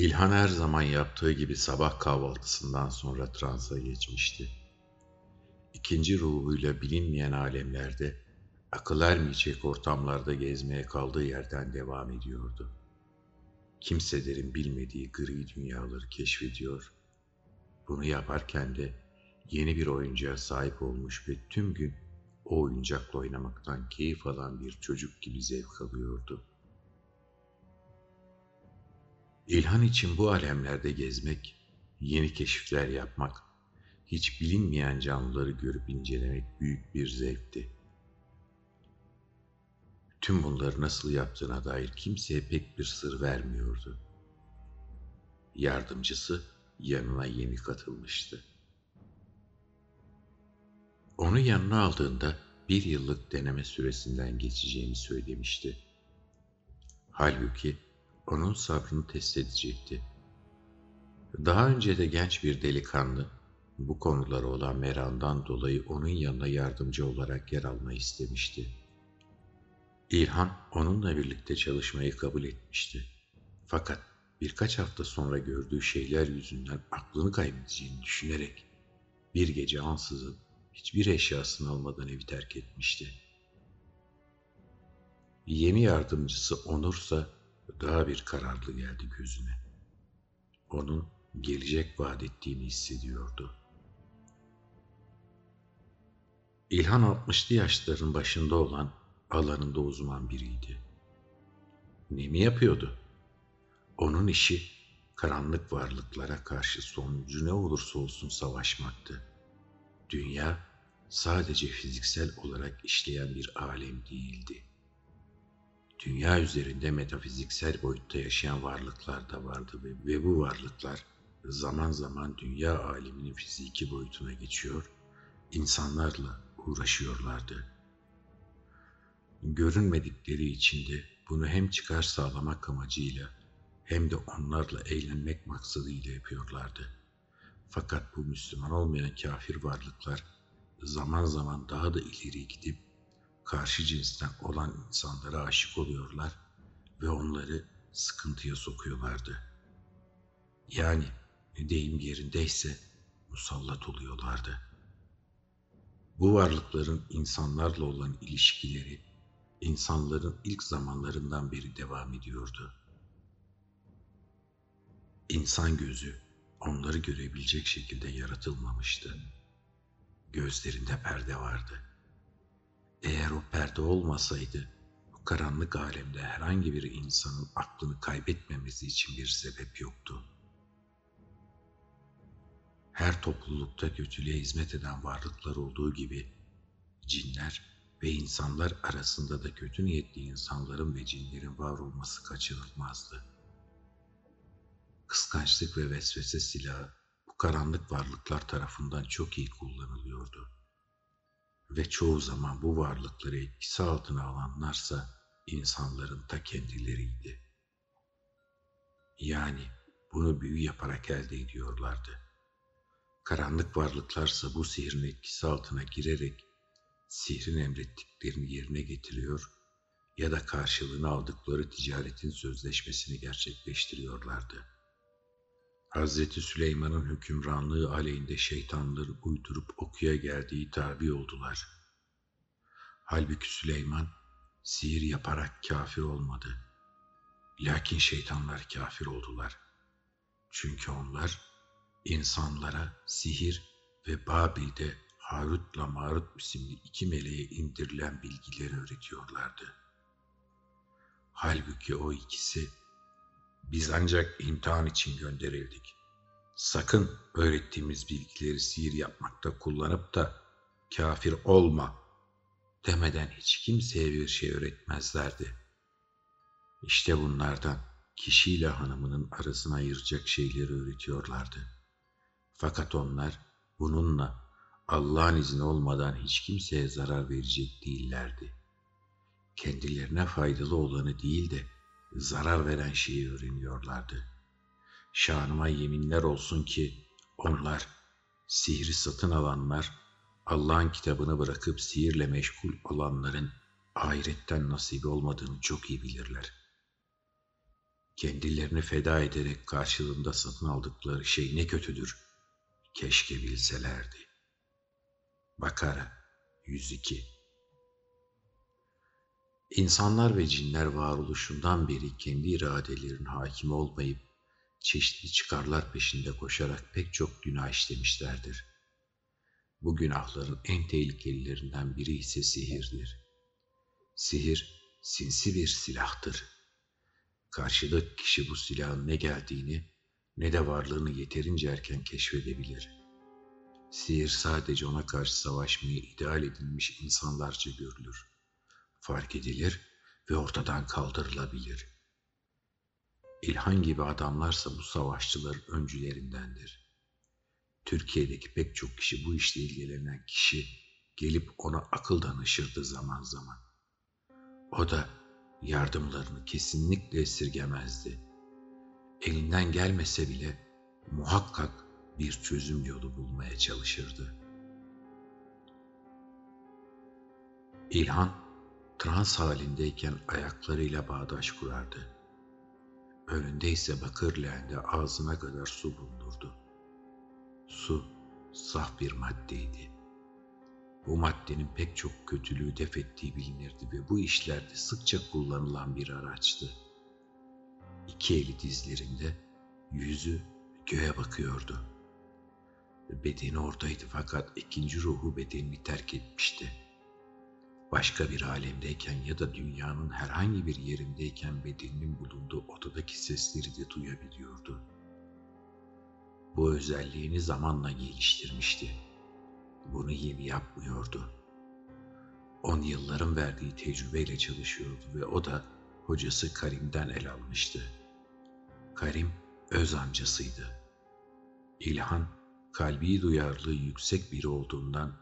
İlhan her zaman yaptığı gibi sabah kahvaltısından sonra transa geçmişti. İkinci ruhuyla bilinmeyen alemlerde, akıl ermeyecek ortamlarda gezmeye kaldığı yerden devam ediyordu. Kimselerin bilmediği gri dünyaları keşfediyor. Bunu yaparken de yeni bir oyuncağa sahip olmuş ve tüm gün o oyuncakla oynamaktan keyif alan bir çocuk gibi zevk alıyordu. İlhan için bu alemlerde gezmek, yeni keşifler yapmak, hiç bilinmeyen canlıları görüp incelemek büyük bir zevkti. Tüm bunları nasıl yaptığına dair kimseye pek bir sır vermiyordu. Yardımcısı yanına yeni katılmıştı. Onu yanına aldığında bir yıllık deneme süresinden geçeceğini söylemişti. Halbuki onun sabrını test edecekti. Daha önce de genç bir delikanlı bu konulara olan merandan dolayı onun yanına yardımcı olarak yer almayı istemişti. İlhan onunla birlikte çalışmayı kabul etmişti. Fakat birkaç hafta sonra gördüğü şeyler yüzünden aklını kaybedeceğini düşünerek bir gece ansızın hiçbir eşyasını almadan evi terk etmişti. Yeni yardımcısı Onursa daha bir kararlı geldi gözüne. Onun gelecek vaat ettiğini hissediyordu. İlhan 60'lı yaşların başında olan alanında uzman biriydi. Ne mi yapıyordu? Onun işi karanlık varlıklara karşı sonucu ne olursa olsun savaşmaktı. Dünya sadece fiziksel olarak işleyen bir alem değildi. Dünya üzerinde metafiziksel boyutta yaşayan varlıklar da vardı ve, bu varlıklar zaman zaman dünya aleminin fiziki boyutuna geçiyor, insanlarla uğraşıyorlardı. Görünmedikleri için de bunu hem çıkar sağlamak amacıyla hem de onlarla eğlenmek maksadıyla yapıyorlardı. Fakat bu Müslüman olmayan kafir varlıklar zaman zaman daha da ileri gidip karşı cinsten olan insanlara aşık oluyorlar ve onları sıkıntıya sokuyorlardı. Yani deyim yerindeyse musallat oluyorlardı. Bu varlıkların insanlarla olan ilişkileri insanların ilk zamanlarından beri devam ediyordu. İnsan gözü onları görebilecek şekilde yaratılmamıştı. Gözlerinde perde vardı. Eğer o perde olmasaydı, bu karanlık alemde herhangi bir insanın aklını kaybetmemesi için bir sebep yoktu. Her toplulukta kötülüğe hizmet eden varlıklar olduğu gibi, cinler ve insanlar arasında da kötü niyetli insanların ve cinlerin var olması kaçınılmazdı. Kıskançlık ve vesvese silahı bu karanlık varlıklar tarafından çok iyi kullanılıyordu. Ve çoğu zaman bu varlıkları etkisi altına alanlarsa insanların ta kendileriydi. Yani bunu büyü yaparak elde ediyorlardı. Karanlık varlıklarsa bu sihrin etkisi altına girerek sihrin emrettiklerini yerine getiriyor ya da karşılığını aldıkları ticaretin sözleşmesini gerçekleştiriyorlardı. Hazreti Süleyman'ın hükümranlığı aleyhinde şeytanların uydurup okuya geldiği tabi oldular. Halbuki Süleyman sihir yaparak kafir olmadı. Lakin şeytanlar kafir oldular. Çünkü onlar insanlara sihir ve Babil'de Harut'la Marut isimli iki meleğe indirilen bilgileri öğretiyorlardı. Halbuki o ikisi biz ancak imtihan için gönderildik. Sakın öğrettiğimiz bilgileri sihir yapmakta kullanıp da kafir olma demeden hiç kimseye bir şey öğretmezlerdi. İşte bunlardan kişiyle hanımının arasına ayıracak şeyleri öğretiyorlardı. Fakat onlar bununla Allah'ın izni olmadan hiç kimseye zarar verecek değillerdi. Kendilerine faydalı olanı değil de zarar veren şeyi öğreniyorlardı. Şanıma yeminler olsun ki onlar sihri satın alanlar, Allah'ın kitabını bırakıp sihirle meşgul olanların ahiretten nasibi olmadığını çok iyi bilirler. kendilerini feda ederek karşılığında satın aldıkları şey ne kötüdür. Keşke bilselerdi. Bakara 102 İnsanlar ve cinler varoluşundan beri kendi iradelerinin hakim olmayıp çeşitli çıkarlar peşinde koşarak pek çok günah işlemişlerdir. Bu günahların en tehlikelilerinden biri ise sihirdir. Sihir sinsi bir silahtır. Karşıdaki kişi bu silahın ne geldiğini ne de varlığını yeterince erken keşfedebilir. Sihir sadece ona karşı savaşmayı ideal edilmiş insanlarca görülür. Fark edilir ve ortadan kaldırılabilir. İlhan gibi adamlarsa bu savaşçıların öncülerindendir. Türkiye'deki pek çok kişi bu işle ilgilenen kişi gelip ona akıl danışırdı zaman zaman. O da yardımlarını kesinlikle esirgemezdi. Elinden gelmese bile muhakkak bir çözüm yolu bulmaya çalışırdı. İlhan trans halindeyken ayaklarıyla bağdaş kurardı. Önünde ise bakır leğende ağzına kadar su bulunurdu. Su saf bir maddeydi. Bu maddenin pek çok kötülüğü def ettiği bilinirdi ve bu işlerde sıkça kullanılan bir araçtı. İki eli dizlerinde, yüzü göğe bakıyordu. Bedeni oradaydı fakat ikinci ruhu bedenini terk etmişti. Başka bir alemdeyken ya da dünyanın herhangi bir yerindeyken bedeninin bulunduğu odadaki sesleri de duyabiliyordu. Bu özelliğini zamanla geliştirmişti. Bunu yeni yapmıyordu. On yılların verdiği tecrübeyle çalışıyordu ve o da hocası Karim'den el almıştı. Karim öz amcasıydı. İlhan kalbi duyarlılığı yüksek biri olduğundan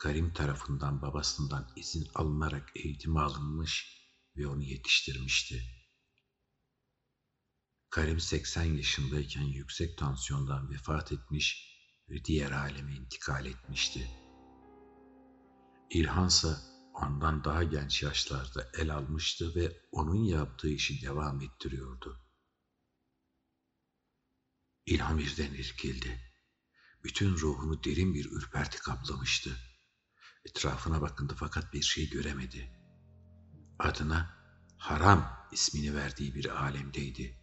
Karim tarafından babasından izin alınarak eğitime alınmış ve onu yetiştirmişti. Karim 80 yaşındayken yüksek tansiyondan vefat etmiş ve diğer aleme intikal etmişti. İlhansa ondan daha genç yaşlarda el almıştı ve onun yaptığı işi devam ettiriyordu. İlhan birden irkildi. Bütün ruhunu derin bir ürperti kaplamıştı. Etrafına bakındı fakat bir şey göremedi. Adına Haram ismini verdiği bir alemdeydi.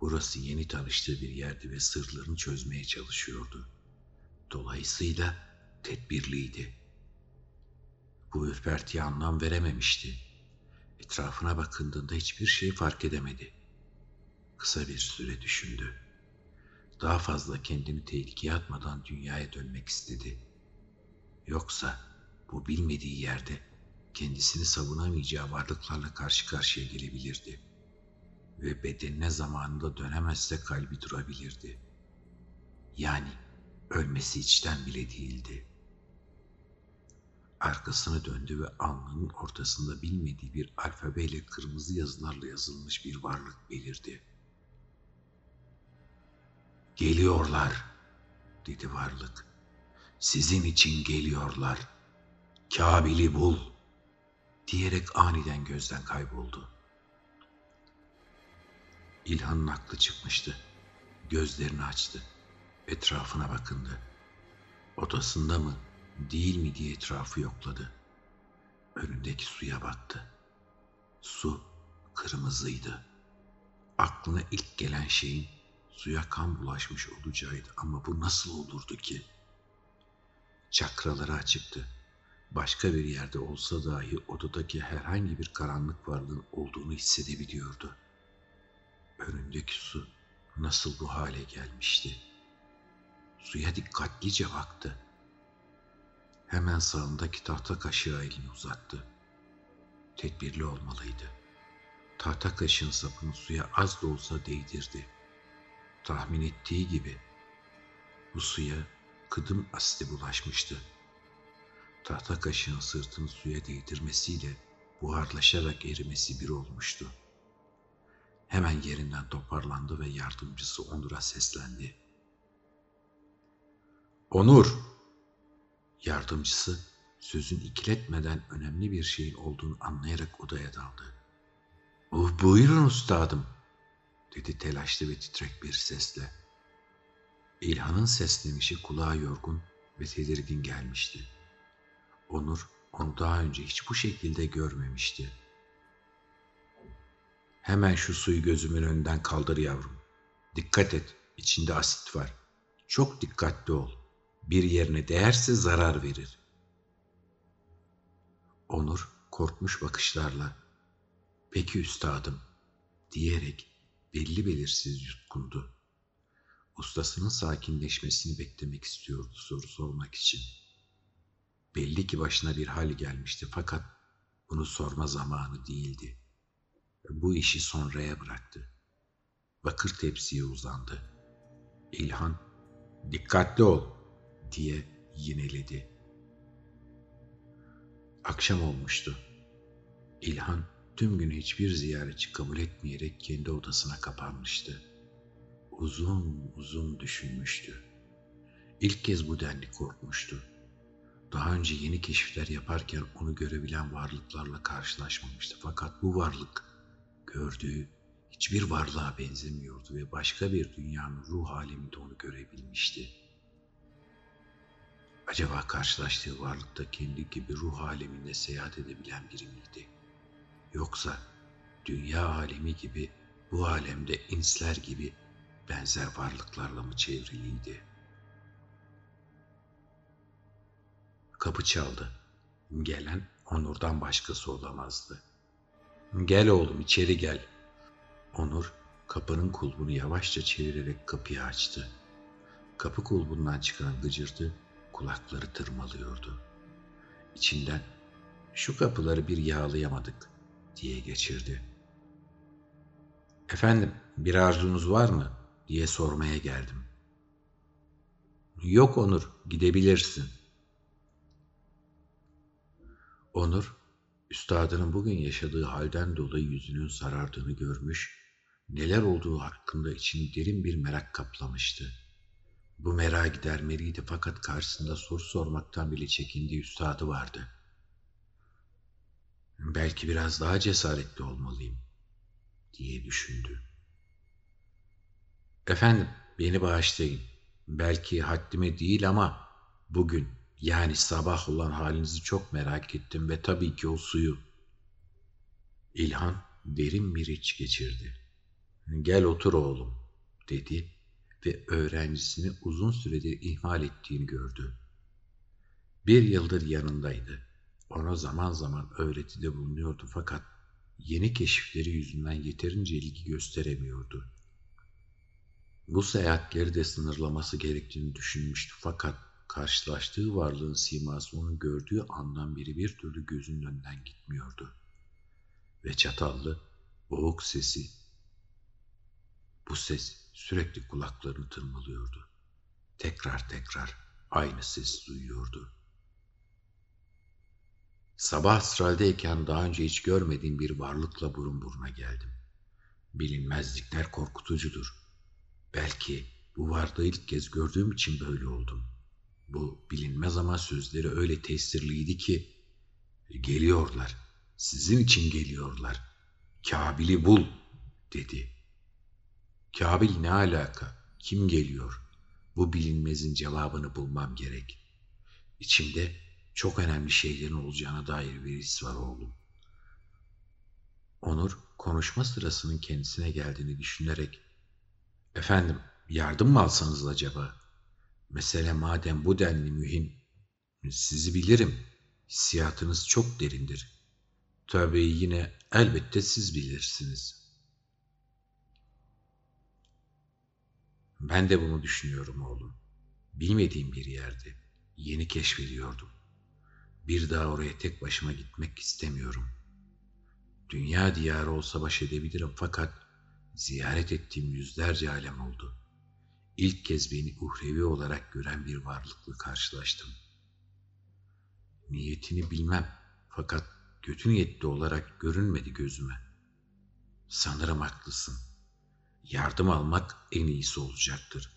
Burası yeni tanıştığı bir yerdi ve sırlarını çözmeye çalışıyordu. Dolayısıyla tedbirliydi. Bu ürpertiye anlam verememişti. Etrafına bakındığında hiçbir şey fark edemedi. Kısa bir süre düşündü. Daha fazla kendini tehlikeye atmadan dünyaya dönmek istedi. Yoksa bu bilmediği yerde kendisini savunamayacağı varlıklarla karşı karşıya gelebilirdi. Ve bedenine zamanında dönemezse kalbi durabilirdi. Yani ölmesi içten bile değildi. Arkasını döndü ve alnının ortasında bilmediği bir alfabeyle kırmızı yazılarla yazılmış bir varlık belirdi. Geliyorlar, dedi varlık. Sizin için geliyorlar. Kabil'i bul, diyerek aniden gözden kayboldu. İlhan'ın aklı çıkmıştı. Gözlerini açtı. Etrafına bakındı. Odasında mı, değil mi diye etrafı yokladı. Önündeki suya baktı. Su kırmızıydı. Aklına ilk gelen şeyin suya kan bulaşmış olacağıydı ama bu nasıl olurdu ki? Çakraları açıktı. Başka bir yerde olsa dahi odadaki herhangi bir karanlık varlığın olduğunu hissedebiliyordu. Önündeki su nasıl bu hale gelmişti? Suya dikkatlice baktı. Hemen sağındaki tahta kaşığa elini uzattı. Tedbirli olmalıydı. Tahta kaşığın sapını suya az da olsa değdirdi. Tahmin ettiği gibi bu suya kıdım asidi bulaşmıştı. Tahta kaşığın sırtını suya değdirmesiyle buharlaşarak erimesi bir olmuştu. Hemen yerinden toparlandı ve yardımcısı Onur'a seslendi. Onur! Yardımcısı sözün ikiletmeden önemli bir şeyin olduğunu anlayarak odaya daldı. Bu, buyurun üstadım, dedi telaşlı ve titrek bir sesle. İlhan'ın seslenişi kulağa yorgun ve tedirgin gelmişti. Onur onu daha önce hiç bu şekilde görmemişti. Hemen şu suyu gözümün önünden kaldır yavrum. Dikkat et, içinde asit var. Çok dikkatli ol. Bir yerine değerse zarar verir. Onur korkmuş bakışlarla "Peki üstadım." diyerek belli belirsiz yutkundu. Ustasının sakinleşmesini beklemek istiyordu soru sormak için. Belli ki başına bir hal gelmişti fakat bunu sorma zamanı değildi. Bu işi sonraya bıraktı. Bakır tepsiye uzandı. İlhan, dikkatli ol diye yineledi. Akşam olmuştu. İlhan tüm gün hiçbir ziyaretçi kabul etmeyerek kendi odasına kapanmıştı. Uzun uzun düşünmüştü. İlk kez bu denli korkmuştu. Daha önce yeni keşifler yaparken onu görebilen varlıklarla karşılaşmamıştı. Fakat bu varlık gördüğü hiçbir varlığa benzemiyordu ve başka bir dünyanın ruh aleminde onu görebilmişti. Acaba karşılaştığı varlıkta kendi gibi ruh aleminde seyahat edebilen biri miydi? Yoksa dünya alemi gibi bu alemde insler gibi benzer varlıklarla mı çevriliydi? Kapı çaldı. Gelen Onur'dan başkası olamazdı. Gel oğlum içeri gel. Onur kapının kulbunu yavaşça çevirerek kapıyı açtı. Kapı kulbundan çıkan gıcırtı kulakları tırmalıyordu. İçinden şu kapıları bir yağlayamadık diye geçirdi. Efendim bir arzunuz var mı diye sormaya geldim. Yok Onur gidebilirsin. Onur üstadının bugün yaşadığı halden dolayı yüzünün sarardığını görmüş, neler olduğu hakkında içini derin bir merak kaplamıştı. Bu merak gidermeliydi fakat karşısında soru sormaktan bile çekindiği üstadı vardı. Belki biraz daha cesaretli olmalıyım diye düşündü. Efendim beni bağışlayın. Belki haddime değil ama bugün yani sabah olan halinizi çok merak ettim ve tabii ki o suyu. İlhan derin bir iç geçirdi. Gel otur oğlum dedi ve öğrencisini uzun süredir ihmal ettiğini gördü. Bir yıldır yanındaydı. Ona zaman zaman öğretide bulunuyordu fakat yeni keşifleri yüzünden yeterince ilgi gösteremiyordu. Bu seyahatleri de sınırlaması gerektiğini düşünmüştü fakat karşılaştığı varlığın siması onu gördüğü andan beri bir türlü gözünün önünden gitmiyordu. Ve çatallı, boğuk sesi, bu ses sürekli kulaklarını tırmalıyordu. Tekrar tekrar aynı ses duyuyordu. Sabah Astral'deyken daha önce hiç görmediğim bir varlıkla burun buruna geldim. Bilinmezlikler korkutucudur. Belki bu varlığı ilk kez gördüğüm için böyle oldum. Bu bilinmez ama sözleri öyle tesirliydi ki geliyorlar. Sizin için geliyorlar. Kabil'i bul dedi. Kabil ne alaka? Kim geliyor? Bu bilinmezin cevabını bulmam gerek. İçimde çok önemli şeylerin olacağına dair bir his var oğlum. Onur konuşma sırasının kendisine geldiğini düşünerek ''Efendim yardım mı alsanız acaba?'' Mesele madem bu denli mühim, sizi bilirim. Hissiyatınız çok derindir. Tabii yine elbette siz bilirsiniz. Ben de bunu düşünüyorum oğlum. Bilmediğim bir yerde. Yeni keşfediyordum. Bir daha oraya tek başıma gitmek istemiyorum. Dünya diyarı olsa baş edebilirim fakat ziyaret ettiğim yüzlerce alem oldu ilk kez beni uhrevi olarak gören bir varlıkla karşılaştım. Niyetini bilmem fakat kötü niyetli olarak görünmedi gözüme. Sanırım haklısın. Yardım almak en iyisi olacaktır.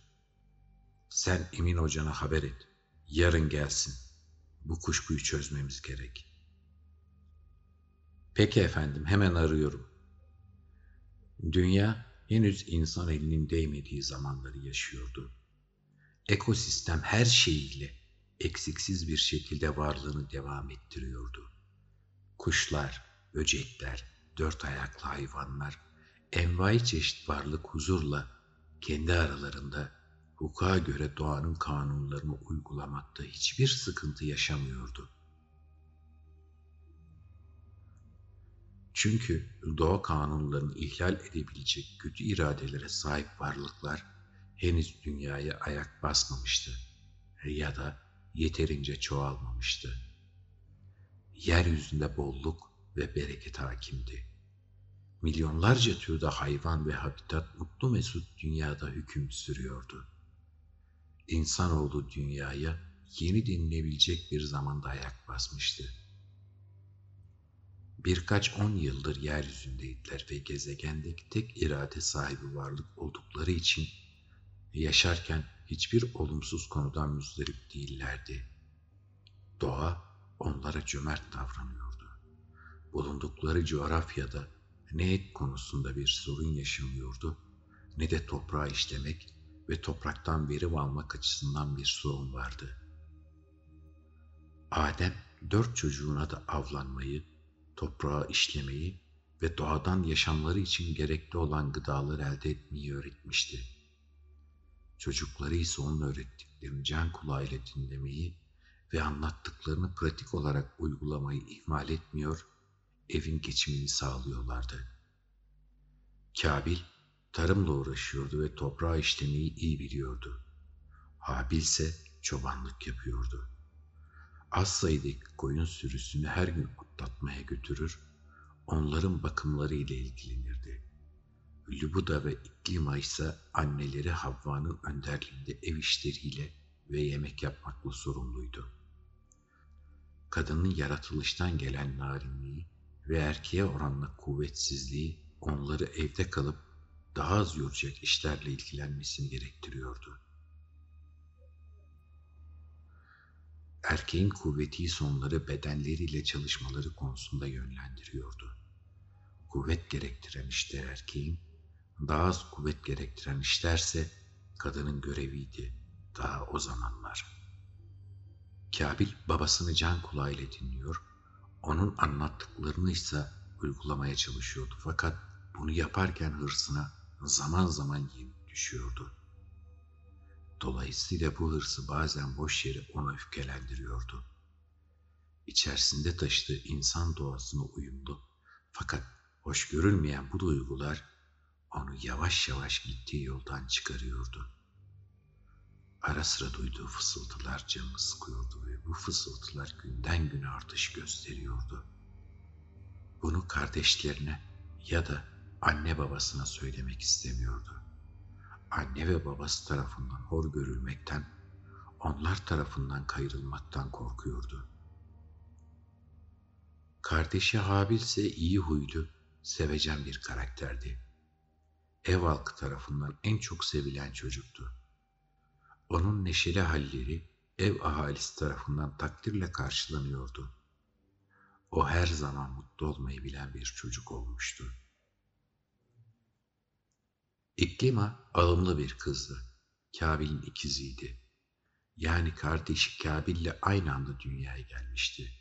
Sen Emin hocana haber et. Yarın gelsin. Bu kuşkuyu çözmemiz gerek. Peki efendim hemen arıyorum. Dünya henüz insan elinin değmediği zamanları yaşıyordu. Ekosistem her şeyiyle eksiksiz bir şekilde varlığını devam ettiriyordu. Kuşlar, böcekler, dört ayaklı hayvanlar, envai çeşit varlık huzurla kendi aralarında hukuka göre doğanın kanunlarını uygulamakta hiçbir sıkıntı yaşamıyordu. Çünkü doğa kanunlarını ihlal edebilecek kötü iradelere sahip varlıklar henüz dünyaya ayak basmamıştı ya da yeterince çoğalmamıştı. Yeryüzünde bolluk ve bereket hakimdi. Milyonlarca türde hayvan ve habitat mutlu mesut dünyada hüküm sürüyordu. İnsanoğlu dünyaya yeni denilebilecek bir zamanda ayak basmıştı. Birkaç on yıldır yeryüzündeydiler ve gezegendeki tek irade sahibi varlık oldukları için yaşarken hiçbir olumsuz konudan müzdarip değillerdi. Doğa onlara cömert davranıyordu. Bulundukları coğrafyada ne et konusunda bir sorun yaşamıyordu ne de toprağı işlemek ve topraktan verim almak açısından bir sorun vardı. Adem dört çocuğuna da avlanmayı, toprağı işlemeyi ve doğadan yaşamları için gerekli olan gıdaları elde etmeyi öğretmişti. Çocukları ise onun öğrettiklerini can kulağıyla dinlemeyi ve anlattıklarını pratik olarak uygulamayı ihmal etmiyor, evin geçimini sağlıyorlardı. Kabil tarımla uğraşıyordu ve toprağı işlemeyi iyi biliyordu. Habil ise çobanlık yapıyordu. Az sayıdaki koyun sürüsünü her gün otlatmaya götürür, onların bakımları ile ilgilenirdi. Lübuda ve İklima ise anneleri Havva'nın önderliğinde ev işleriyle ve yemek yapmakla sorumluydu. Kadının yaratılıştan gelen narinliği ve erkeğe oranla kuvvetsizliği onları evde kalıp daha az yoracak işlerle ilgilenmesini gerektiriyordu. Erkeğin kuvveti sonları bedenleriyle çalışmaları konusunda yönlendiriyordu. Kuvvet gerektiren işler erkeğin, daha az kuvvet gerektiren işlerse kadının göreviydi daha o zamanlar. Kabil babasını can kulağıyla dinliyor, onun anlattıklarını ise uygulamaya çalışıyordu fakat bunu yaparken hırsına zaman zaman yenik düşüyordu. Dolayısıyla bu hırsı bazen boş yere ona öfkelendiriyordu. İçerisinde taşıdığı insan doğasına uyumlu fakat hoş görülmeyen bu duygular onu yavaş yavaş gittiği yoldan çıkarıyordu. Ara sıra duyduğu fısıltılar canını sıkıyordu ve bu fısıltılar günden güne artış gösteriyordu. Bunu kardeşlerine ya da anne babasına söylemek istemiyordu. Anne ve babası tarafından hor görülmekten, onlar tarafından kayırılmaktan korkuyordu. Kardeşi Habil ise iyi huylu, sevecen bir karakterdi. Ev halkı tarafından en çok sevilen çocuktu. Onun neşeli halleri ev ahalisi tarafından takdirle karşılanıyordu. O her zaman mutlu olmayı bilen bir çocuk olmuştu. İklima alımlı bir kızdı. Kabil'in ikiziydi. Yani kardeşi Kabil'le aynı anda dünyaya gelmişti.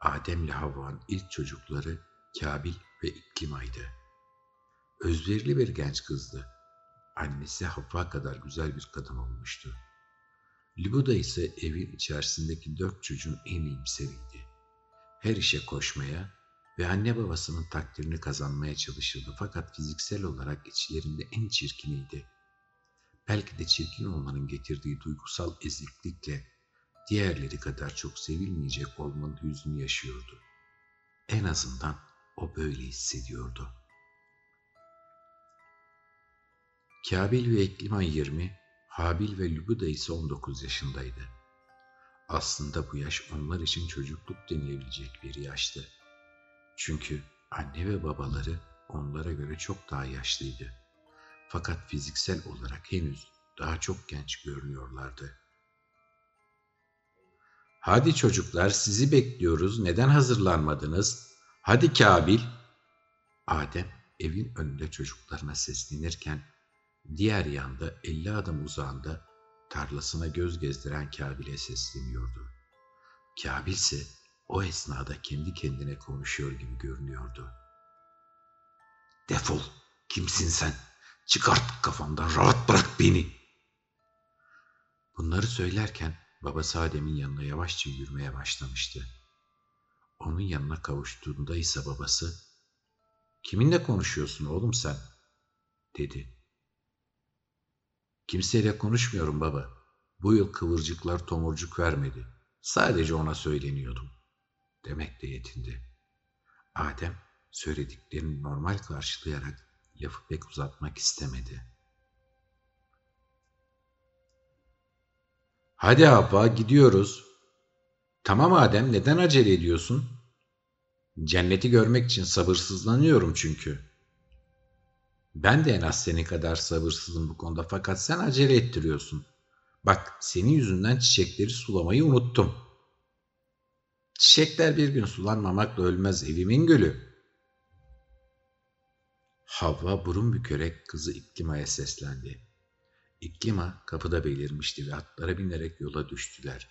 Adem'le Havva'nın ilk çocukları Kabil ve İklima'ydı. Özverili bir genç kızdı. Annesi Havva kadar güzel bir kadın olmuştu. Libuda ise evin içerisindeki dört çocuğun en iyimseriydi. Her işe koşmaya, ve anne babasının takdirini kazanmaya çalışırdı fakat fiziksel olarak içlerinde en çirkiniydi. Belki de çirkin olmanın getirdiği duygusal eziklikle diğerleri kadar çok sevilmeyecek olmanın hüznü yaşıyordu. En azından o böyle hissediyordu. Kabil ve Ekliman 20, Habil ve Lübuda ise 19 yaşındaydı. Aslında bu yaş onlar için çocukluk denilebilecek bir yaştı. Çünkü anne ve babaları onlara göre çok daha yaşlıydı. Fakat fiziksel olarak henüz daha çok genç görünüyorlardı. Hadi çocuklar sizi bekliyoruz. Neden hazırlanmadınız? Hadi Kabil. Adem evin önünde çocuklarına seslenirken diğer yanda 50 adım uzağında tarlasına göz gezdiren Kabil'e sesleniyordu. Kabil ise o esnada kendi kendine konuşuyor gibi görünüyordu. Defol, kimsin sen? Çıkart kafamdan, rahat bırak beni. Bunları söylerken babası Adem'in yanına yavaşça yürümeye başlamıştı. Onun yanına kavuştuğunda ise babası, ''Kiminle konuşuyorsun oğlum sen?'' dedi. ''Kimseyle konuşmuyorum baba. Bu yıl kıvırcıklar tomurcuk vermedi. Sadece ona söyleniyordum.'' Demek de yetindi. Adem söylediklerini normal karşılayarak lafı pek uzatmak istemedi. Hadi Havva gidiyoruz. Tamam Adem neden acele ediyorsun? Cenneti görmek için sabırsızlanıyorum çünkü. Ben de en az senin kadar sabırsızım bu konuda fakat sen acele ettiriyorsun. Bak senin yüzünden çiçekleri sulamayı unuttum. Çiçekler bir gün sulanmamakla ölmez evimin gülü. Havva burun bükerek kızı İklima'ya seslendi. İklima kapıda belirmişti ve atlara binerek yola düştüler.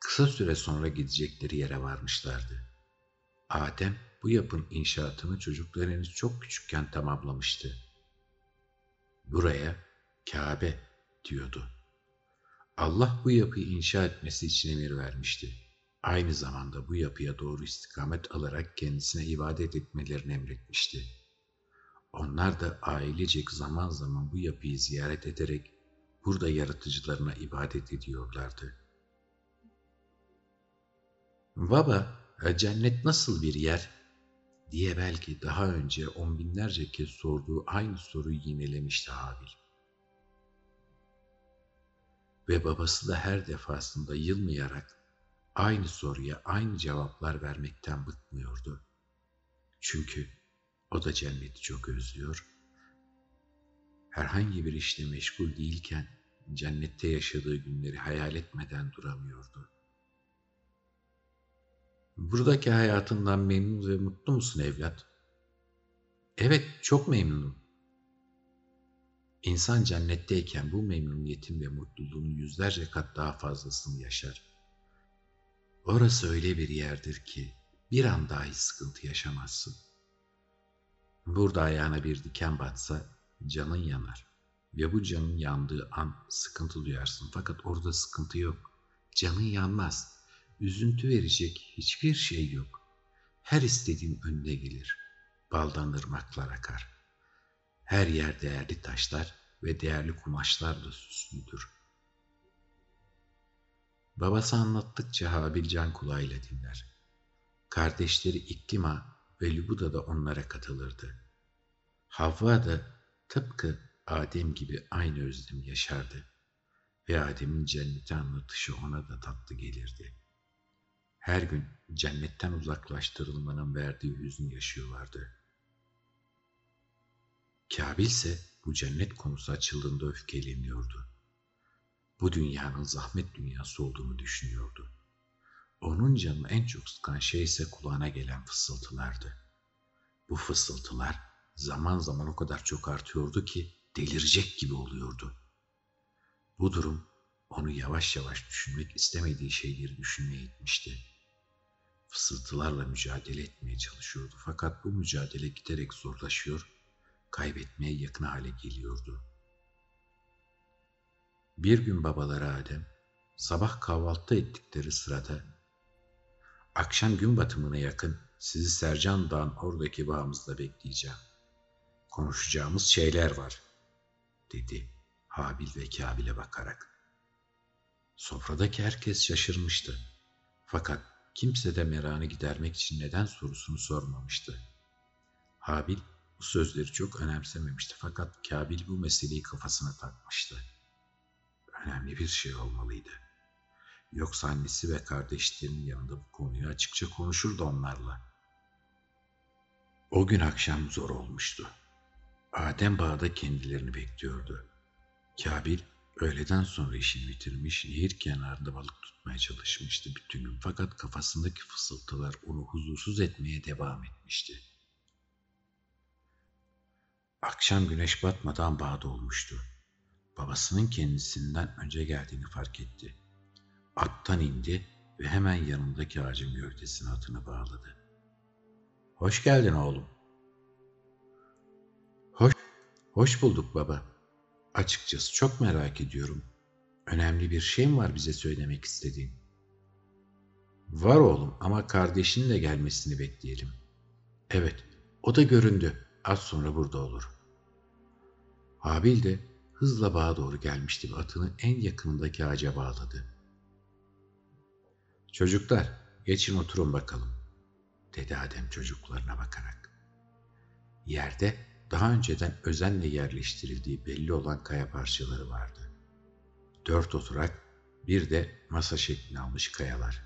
Kısa süre sonra gidecekleri yere varmışlardı. Adem bu yapın inşaatını çocuklar henüz çok küçükken tamamlamıştı. Buraya Kabe diyordu. Allah bu yapıyı inşa etmesi için emir vermişti. Aynı zamanda bu yapıya doğru istikamet alarak kendisine ibadet etmelerini emretmişti. Onlar da ailecek zaman zaman bu yapıyı ziyaret ederek burada yaratıcılarına ibadet ediyorlardı. Baba, cennet nasıl bir yer? diye belki daha önce on binlerce kez sorduğu aynı soruyu yinelemişti Habil. Ve babası da her defasında yılmayarak aynı soruya aynı cevaplar vermekten bıkmıyordu. Çünkü o da cenneti çok özlüyor. Herhangi bir işle meşgul değilken cennette yaşadığı günleri hayal etmeden duramıyordu. Buradaki hayatından memnun ve mutlu musun evlat? Evet, çok memnunum. İnsan cennetteyken bu memnuniyetin ve mutluluğun yüzlerce kat daha fazlasını yaşar. Orası öyle bir yerdir ki bir an dahi sıkıntı yaşamazsın. Burada ayağına bir diken batsa canın yanar ve bu canın yandığı an sıkıntı duyarsın fakat orada sıkıntı yok. Canın yanmaz üzüntü verecek hiçbir şey yok. Her istediğin önüne gelir. Baldan ırmaklar akar. Her yer değerli taşlar ve değerli kumaşlarla süslüdür. Babası anlattıkça Habil can kulağıyla dinler. Kardeşleri İklima ve Lübuda da onlara katılırdı. Havva da tıpkı Adem gibi aynı özlem yaşardı ve Adem'in cenneti anlatışı ona da tatlı gelirdi her gün cennetten uzaklaştırılmanın verdiği hüznü yaşıyorlardı. Kabil ise bu cennet konusu açıldığında öfkeleniyordu. Bu dünyanın zahmet dünyası olduğunu düşünüyordu. Onun canını en çok sıkan şey ise kulağına gelen fısıltılardı. Bu fısıltılar zaman zaman o kadar çok artıyordu ki delirecek gibi oluyordu. Bu durum onu yavaş yavaş düşünmek istemediği şeyleri düşünmeye itmişti fısıltılarla mücadele etmeye çalışıyordu. Fakat bu mücadele giderek zorlaşıyor, kaybetmeye yakın hale geliyordu. Bir gün babaları Adem, sabah kahvaltı ettikleri sırada, akşam gün batımına yakın sizi Sercan Dağ'ın oradaki bağımızda bekleyeceğim. Konuşacağımız şeyler var, dedi Habil ve Kabil'e bakarak. Sofradaki herkes şaşırmıştı. Fakat kimse de meranı gidermek için neden sorusunu sormamıştı. Habil bu sözleri çok önemsememişti fakat Kabil bu meseleyi kafasına takmıştı. Önemli bir şey olmalıydı. Yoksa annesi ve kardeşlerinin yanında bu konuyu açıkça konuşurdu onlarla. O gün akşam zor olmuştu. Adem Bağ'da kendilerini bekliyordu. Kabil Öğleden sonra işini bitirmiş, nehir kenarında balık tutmaya çalışmıştı bütün gün. Fakat kafasındaki fısıltılar onu huzursuz etmeye devam etmişti. Akşam güneş batmadan bağda olmuştu. Babasının kendisinden önce geldiğini fark etti. Attan indi ve hemen yanındaki ağacın gövdesine atını bağladı. Hoş geldin oğlum. Hoş, hoş bulduk baba. Açıkçası çok merak ediyorum. Önemli bir şey mi var bize söylemek istediğin? Var oğlum ama kardeşinin de gelmesini bekleyelim. Evet, o da göründü. Az sonra burada olur. Habil de hızla bağa doğru gelmişti ve atını en yakınındaki ağaca bağladı. Çocuklar, geçin oturun bakalım, dedi Adem çocuklarına bakarak. Yerde daha önceden özenle yerleştirildiği belli olan kaya parçaları vardı. Dört oturak, bir de masa şeklini almış kayalar.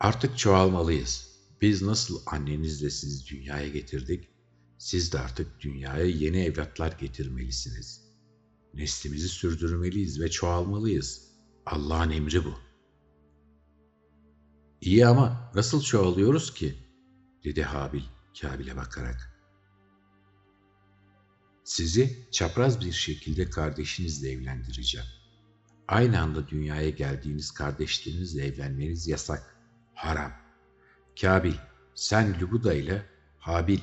Artık çoğalmalıyız. Biz nasıl annenizle sizi dünyaya getirdik, siz de artık dünyaya yeni evlatlar getirmelisiniz. Neslimizi sürdürmeliyiz ve çoğalmalıyız. Allah'ın emri bu. İyi ama nasıl çoğalıyoruz ki? dedi Habil Kabil'e bakarak. Sizi çapraz bir şekilde kardeşinizle evlendireceğim. Aynı anda dünyaya geldiğiniz kardeşlerinizle evlenmeniz yasak, haram. Kabil, sen Lubuda ile Habil,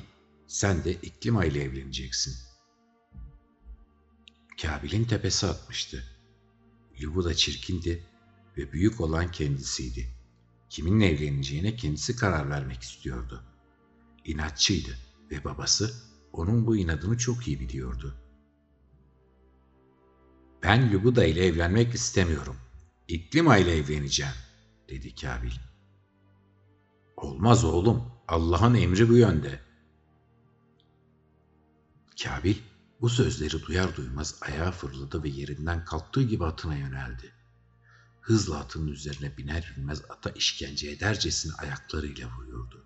sen de İklima ile evleneceksin. Kabil'in tepesi atmıştı. Lubuda çirkindi ve büyük olan kendisiydi. Kiminle evleneceğine kendisi karar vermek istiyordu. İnatçıydı ve babası onun bu inadını çok iyi biliyordu. Ben Lubuda ile evlenmek istemiyorum. İklima ile evleneceğim, dedi Kabil. Olmaz oğlum, Allah'ın emri bu yönde. Kabil bu sözleri duyar duymaz ayağa fırladı ve yerinden kalktığı gibi atına yöneldi. Hızla atının üzerine biner binmez ata işkence edercesine ayaklarıyla vuruyordu.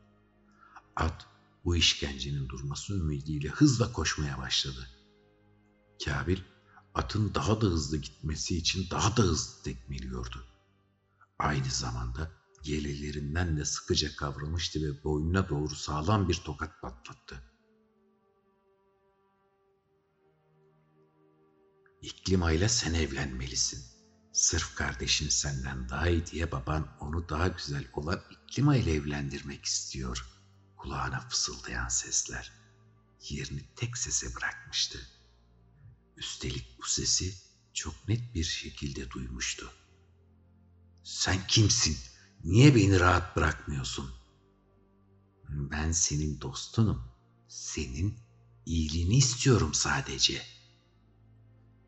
At bu işkencenin durması ümidiyle hızla koşmaya başladı. Kabil atın daha da hızlı gitmesi için daha da hızlı tekmeliyordu. Aynı zamanda yelelerinden de sıkıca kavramıştı ve boynuna doğru sağlam bir tokat patlattı. İklima ile sen evlenmelisin. Sırf kardeşin senden daha iyi diye baban onu daha güzel olan İklima ile evlendirmek istiyor. Kulağına fısıldayan sesler yerini tek sese bırakmıştı. Üstelik bu sesi çok net bir şekilde duymuştu. Sen kimsin? Niye beni rahat bırakmıyorsun? Ben senin dostunum. Senin iyiliğini istiyorum sadece.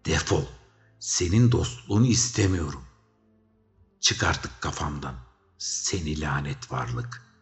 Defol. Senin dostluğunu istemiyorum. Çık artık kafamdan. Seni lanet varlık.''